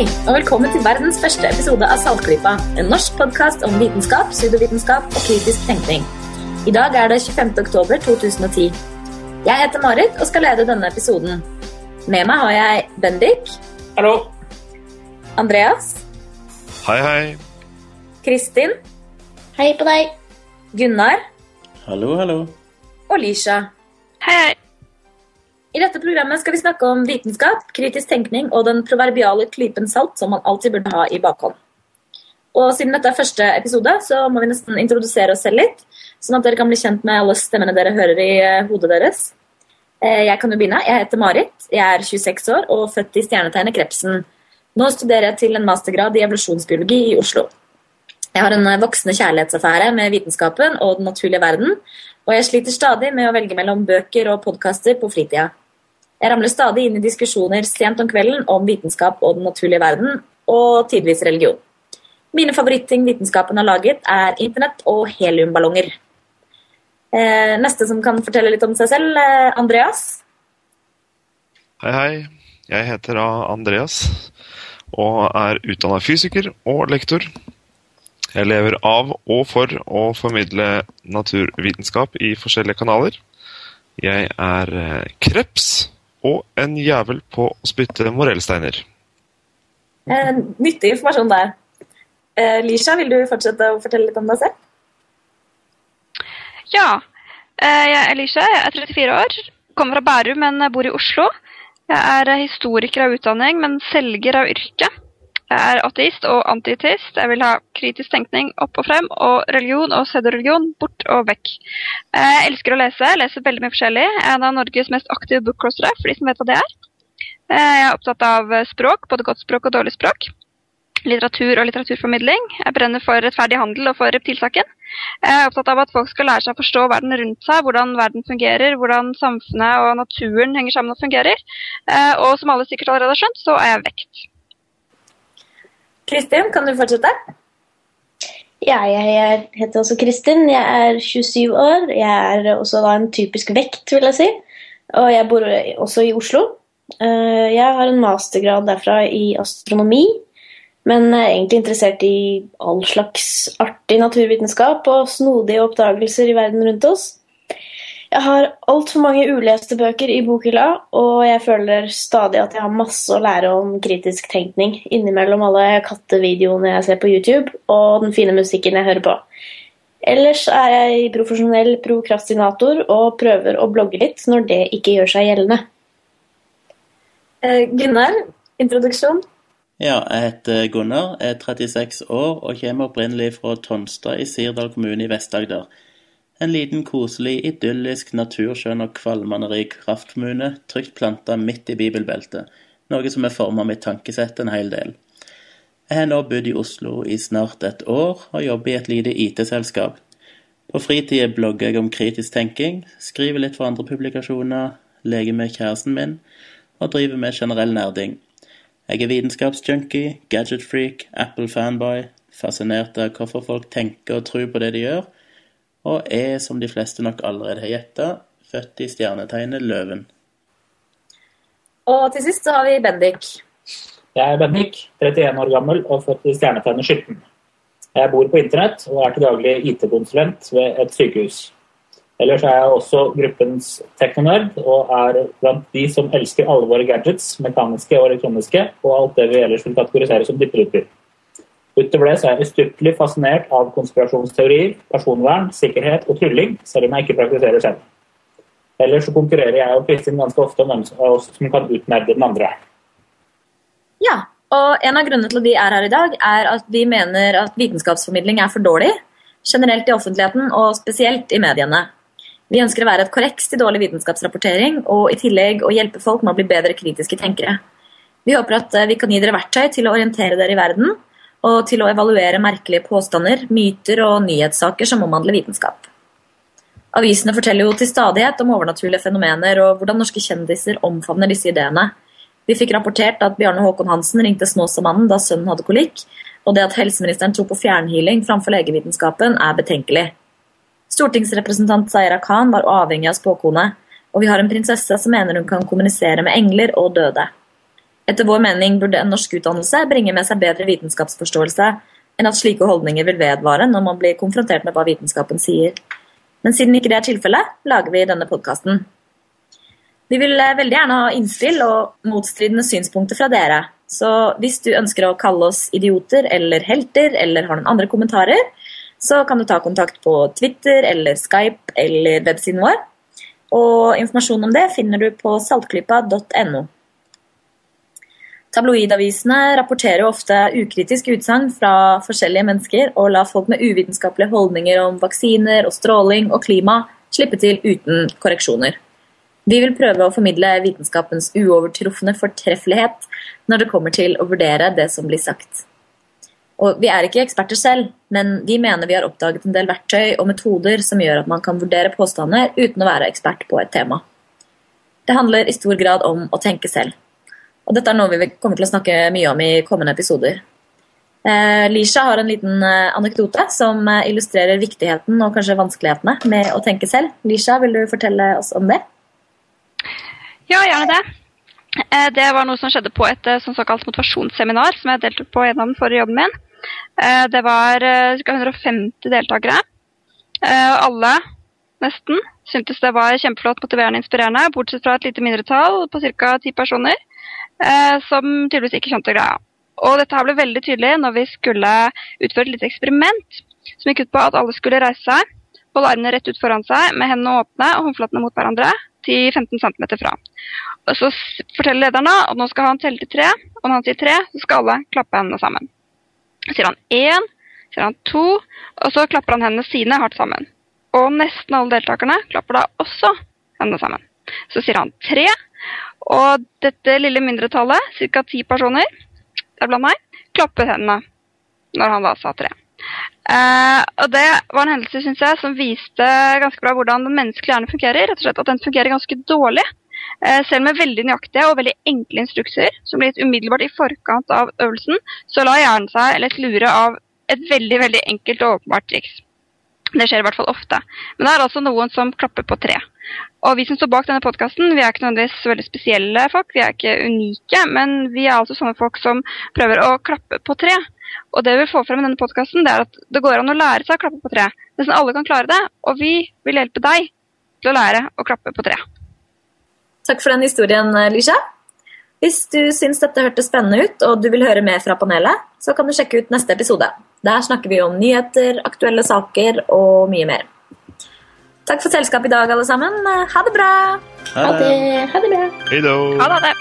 Hei, og velkommen til verdens første episode av Saltklypa. En norsk podkast om vitenskap, pseudovitenskap og kritisk tenkning. I dag er det 25. oktober 2010. Jeg heter Marit og skal lede denne episoden. Med meg har jeg Bendik. Hallo. Andreas. Hei, hei. Kristin. Hei på deg. Gunnar. Hallo, hallo. Og Lisha. Hei, hei. I dette programmet skal vi snakke om vitenskap, kritisk tenkning og den proverbiale klypen salt som man alltid burde ha i bakhånd. Og siden dette er første episode, så må vi nesten introdusere oss selv litt, sånn at dere kan bli kjent med alle stemmene dere hører i eh, hodet deres. Eh, Jeg kan jo begynne. Jeg heter Marit, jeg er 26 år og født i stjernetegnet Krepsen. Nå studerer jeg til en mastergrad i evolusjonsbiologi i Oslo. Jeg har en eh, voksende kjærlighetsaffære med vitenskapen og den naturlige verden, og jeg sliter stadig med å velge mellom bøker og podkaster på fritida. Jeg ramler stadig inn i diskusjoner sent om kvelden om vitenskap og den naturlige verden, og tidvis religion. Mine favorittting vitenskapen har laget, er internett og heliumballonger. Eh, neste som kan fortelle litt om seg selv, eh, Andreas. Hei, hei. Jeg heter Andreas og er utdanna fysiker og lektor. Jeg lever av og for å formidle naturvitenskap i forskjellige kanaler. Jeg er eh, kreps og en jævel på å spytte morellsteiner. Eh, nyttig informasjon der. Eh, Lisha, vil du fortsette å fortelle litt om deg selv? Ja, eh, jeg er Lisha, jeg er 34 år, kommer fra Bærum, men bor i Oslo. Jeg er historiker av utdanning, men selger av yrke. Jeg er ateist og antiteist. Jeg vil ha kritisk tenkning opp og frem, og religion og pseudoreligion bort og vekk. Eh, Jeg elsker å lese, jeg leser veldig mye forskjellig. Jeg er en av Norges mest aktive bookcrossere, for de som vet hva det er. Eh, Jeg er opptatt av språk, både godt språk og dårlig språk. Litteratur og litteraturformidling. Jeg brenner for rettferdig handel og for reptilsaken. Jeg er opptatt av at folk skal lære seg å forstå verden rundt seg, hvordan verden fungerer, hvordan samfunnet og naturen henger sammen og fungerer. Eh, Og som alle sikkert allerede har skjønt, så er jeg vekt. Kristin, kan du fortsette? Ja, jeg er, heter også Kristin. Jeg er 27 år. Jeg er også da en typisk vekt, vil jeg si. Og jeg bor også i Oslo. Eh, Jeg har en mastergrad derfra i astronomi, men er egentlig interessert i all slags artig naturvitenskap og snodige oppdagelser i verden rundt oss. Jeg har altfor mange uleste bøker i bokhylla, og jeg føler stadig at jeg har masse å lære om kritisk tenkning innimellom alle kattevideoene jeg ser på YouTube, og den fine musikken jeg hører på. Ellers er jeg profesjonell prokrastinator og prøver å blogge litt når det ikke gjør seg gjeldende. Eh, Gunnar, introduksjon. Ja, jeg heter Gunnar, er 36 år og kommer opprinnelig fra Tonstad i Sirdal kommune i Vest-Agder. En liten, koselig, idyllisk, naturskjønn og kvalmende rik kraftkommune trygt planta midt i bibelbeltet, noe som har forma mitt tankesett en hel del. Jeg har nå bodd i Oslo i snart et år og jobber i et lite IT-selskap. På fritida blogger jeg om kritisk tenking, skriver litt for andre publikasjoner, leker med kjæresten min og driver med generell nerding. Jeg er vitenskapsjunkie, gadgetfreak, Apple-fanboy, fascinert av hvorfor folk tenker og tror på det de gjør, og er, som de fleste nok allerede har gjetta, født i stjernetegnet Løven. Og til sist så har vi Bendik. Jeg er Bendik, 31 år gammel og født i stjernetegnet Skytten. Jeg bor på internett og er til daglig IT-konsulent ved et sykehus. Ellers er jeg også gruppens teknonerd og er blant de som elsker alle våre gadgets, mekaniske og elektroniske, og alt det vi ellers vil kategorisere som dippedutter. Utover det så er jeg ustyrtelig fascinert av konspirasjonsteorier, personvern, sikkerhet og trylling, selv om jeg ikke praktiserer selv. Ellers så konkurrerer jeg og Kristin ganske ofte om hvem som kan utnerde den andre. Ja, og en av grunnene til at vi er her i dag, er at vi mener at vitenskapsformidling er for dårlig, generelt i offentligheten og spesielt i mediene. Vi ønsker å være et korreks til dårlig vitenskapsrapportering, og i tillegg å hjelpe folk med å bli bedre kritiske tenkere. Vi håper at eh, vi kan gi dere verktøy til å orientere dere i verden, og til å evaluere merkelige påstander, myter og nyhetssaker som omhandler vitenskap. Avisene forteller jo til stadighet om overnaturlige fenomener og hvordan norske kjendiser omfavner disse ideene. Vi fikk rapportert at Bjarne Håkon Hansen ringte Snåsamannen da sønnen hadde kolikk, og det at helseministeren tror på fjernhealing framfor legevitenskapen er betenkelig. Stortingsrepresentant Zaira Khan var avhengig av spåkone, og vi har en prinsesse som mener hun kan kommunisere med engler og døde. Etter vår mening burde en norsk utdannelse bringe med seg bedre vitenskapsforståelse enn at slike holdninger vil vedvare når man blir konfrontert med hva vitenskapen sier. Men siden ikke det er tilfellet, lager vi denne podkasten. Vi vil eh, veldig gjerne ha innspill og motstridende synspunkter fra dere. Så hvis du ønsker å kalle oss idioter eller helter eller har noen andre kommentarer, så kan du ta kontakt på Twitter eller Skype eller websiden vår. Og informasjon om det finner du på saltklypa.no. Tabloidavisene rapporterer ofte ukritisk utsagn fra forskjellige mennesker og lar folk med uvitenskapelige holdninger om vaksiner og stråling og klima slippe til uten korreksjoner. Vi vil prøve å formidle vitenskapens uovertrufne fortreffelighet når det kommer til å vurdere det som blir sagt. Og Vi er ikke eksperter selv, men vi mener vi har oppdaget en del verktøy og metoder som gjør at man kan vurdere påstander uten å være ekspert på et tema. Det handler i stor grad om å tenke selv. Og Dette er noe vi kommer til å snakke mye om i kommende episoder. Eh, Lisha har en liten eh, anekdote som eh, illustrerer viktigheten og kanskje vanskelighetene med å tenke selv. Lisha, vil du fortelle oss om det? Ja, gjerne det. Eh, det var noe som skjedde på et eh, sånn såkalt motivasjonsseminar som jeg deltok på gjennom forrige jobben min. Eh, det var ca. 150 deltakere. Alle, nesten, syntes det var kjempeflott, motiverende inspirerende, bortsett fra et lite mindretall på ca. ti personer som tydeligvis ikke skjønte greia. Og dette her ble veldig tydelig når vi skulle utføre et lite eksperiment som gikk ut på at alle skulle reise seg, holde armene rett ut foran seg med hendene åpne og håndflatene mot hverandre til 15 cm fra. Og Så forteller lederen da at nå skal han telle til tre, og når han sier tre, så skal alle klappe hendene sammen. Så sier han én, sier han to, og så klapper han hendene sine hardt sammen. Og nesten alle deltakerne klapper da også hendene sammen. Så sier han tre, og dette lille mindretallet, ca. ti personer, deriblant meg, klapper hendene når han da sa tre. Uh, og Det var en hendelse synes jeg, som viste ganske bra hvordan den menneskelige hjernen fungerer. rett og slett At den fungerer ganske dårlig. Uh, selv med veldig nøyaktige og veldig enkle instrukser som ble gitt umiddelbart i forkant av øvelsen, så la hjernen seg lett lure av et veldig veldig enkelt og åpenbart triks. Det skjer i hvert fall ofte. Men det er altså noen som klapper på tre. Og vi som står bak denne podkasten, vi er ikke nødvendigvis veldig spesielle folk, vi er ikke unike, men vi er altså sånne folk som prøver å klappe på tre. Og det vi vil få frem i denne podkasten, er at det går an å lære seg å klappe på tre. Nesten alle kan klare det, og vi vil hjelpe deg til å lære å klappe på tre. Takk for den historien, Lisha. Hvis du syns dette hørtes spennende ut, og du vil høre mer fra panelet, så kan du sjekke ut neste episode. Der snakker vi om nyheter, aktuelle saker og mye mer. Takk for selskapet i dag, alle sammen. Ha det bra! Ha det, ha det bra. Ha det.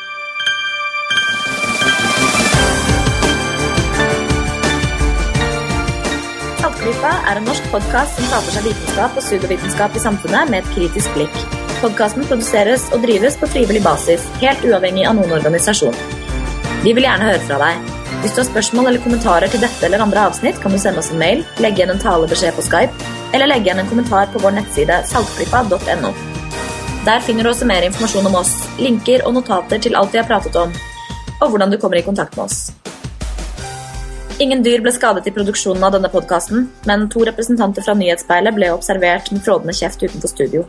Saltklypa er en norsk podkast som tar for seg vitenskap og pseudovitenskap i samfunnet med et kritisk blikk. Podkasten produseres og drives på frivillig basis, helt uavhengig av noen organisasjon. Vi vil gjerne høre fra deg. Hvis du har spørsmål eller kommentarer til dette eller andre avsnitt, kan du sende oss en mail, legge igjen en talebeskjed på Skype, eller legge igjen en kommentar på vår nettside saltklypa.no. Der finner du også mer informasjon om oss, linker og notater til alt vi har pratet om, og hvordan du kommer i kontakt med oss. Ingen dyr ble skadet i produksjonen av denne podkasten, men to representanter fra Nyhetsspeilet ble observert med frådende kjeft utenfor studio.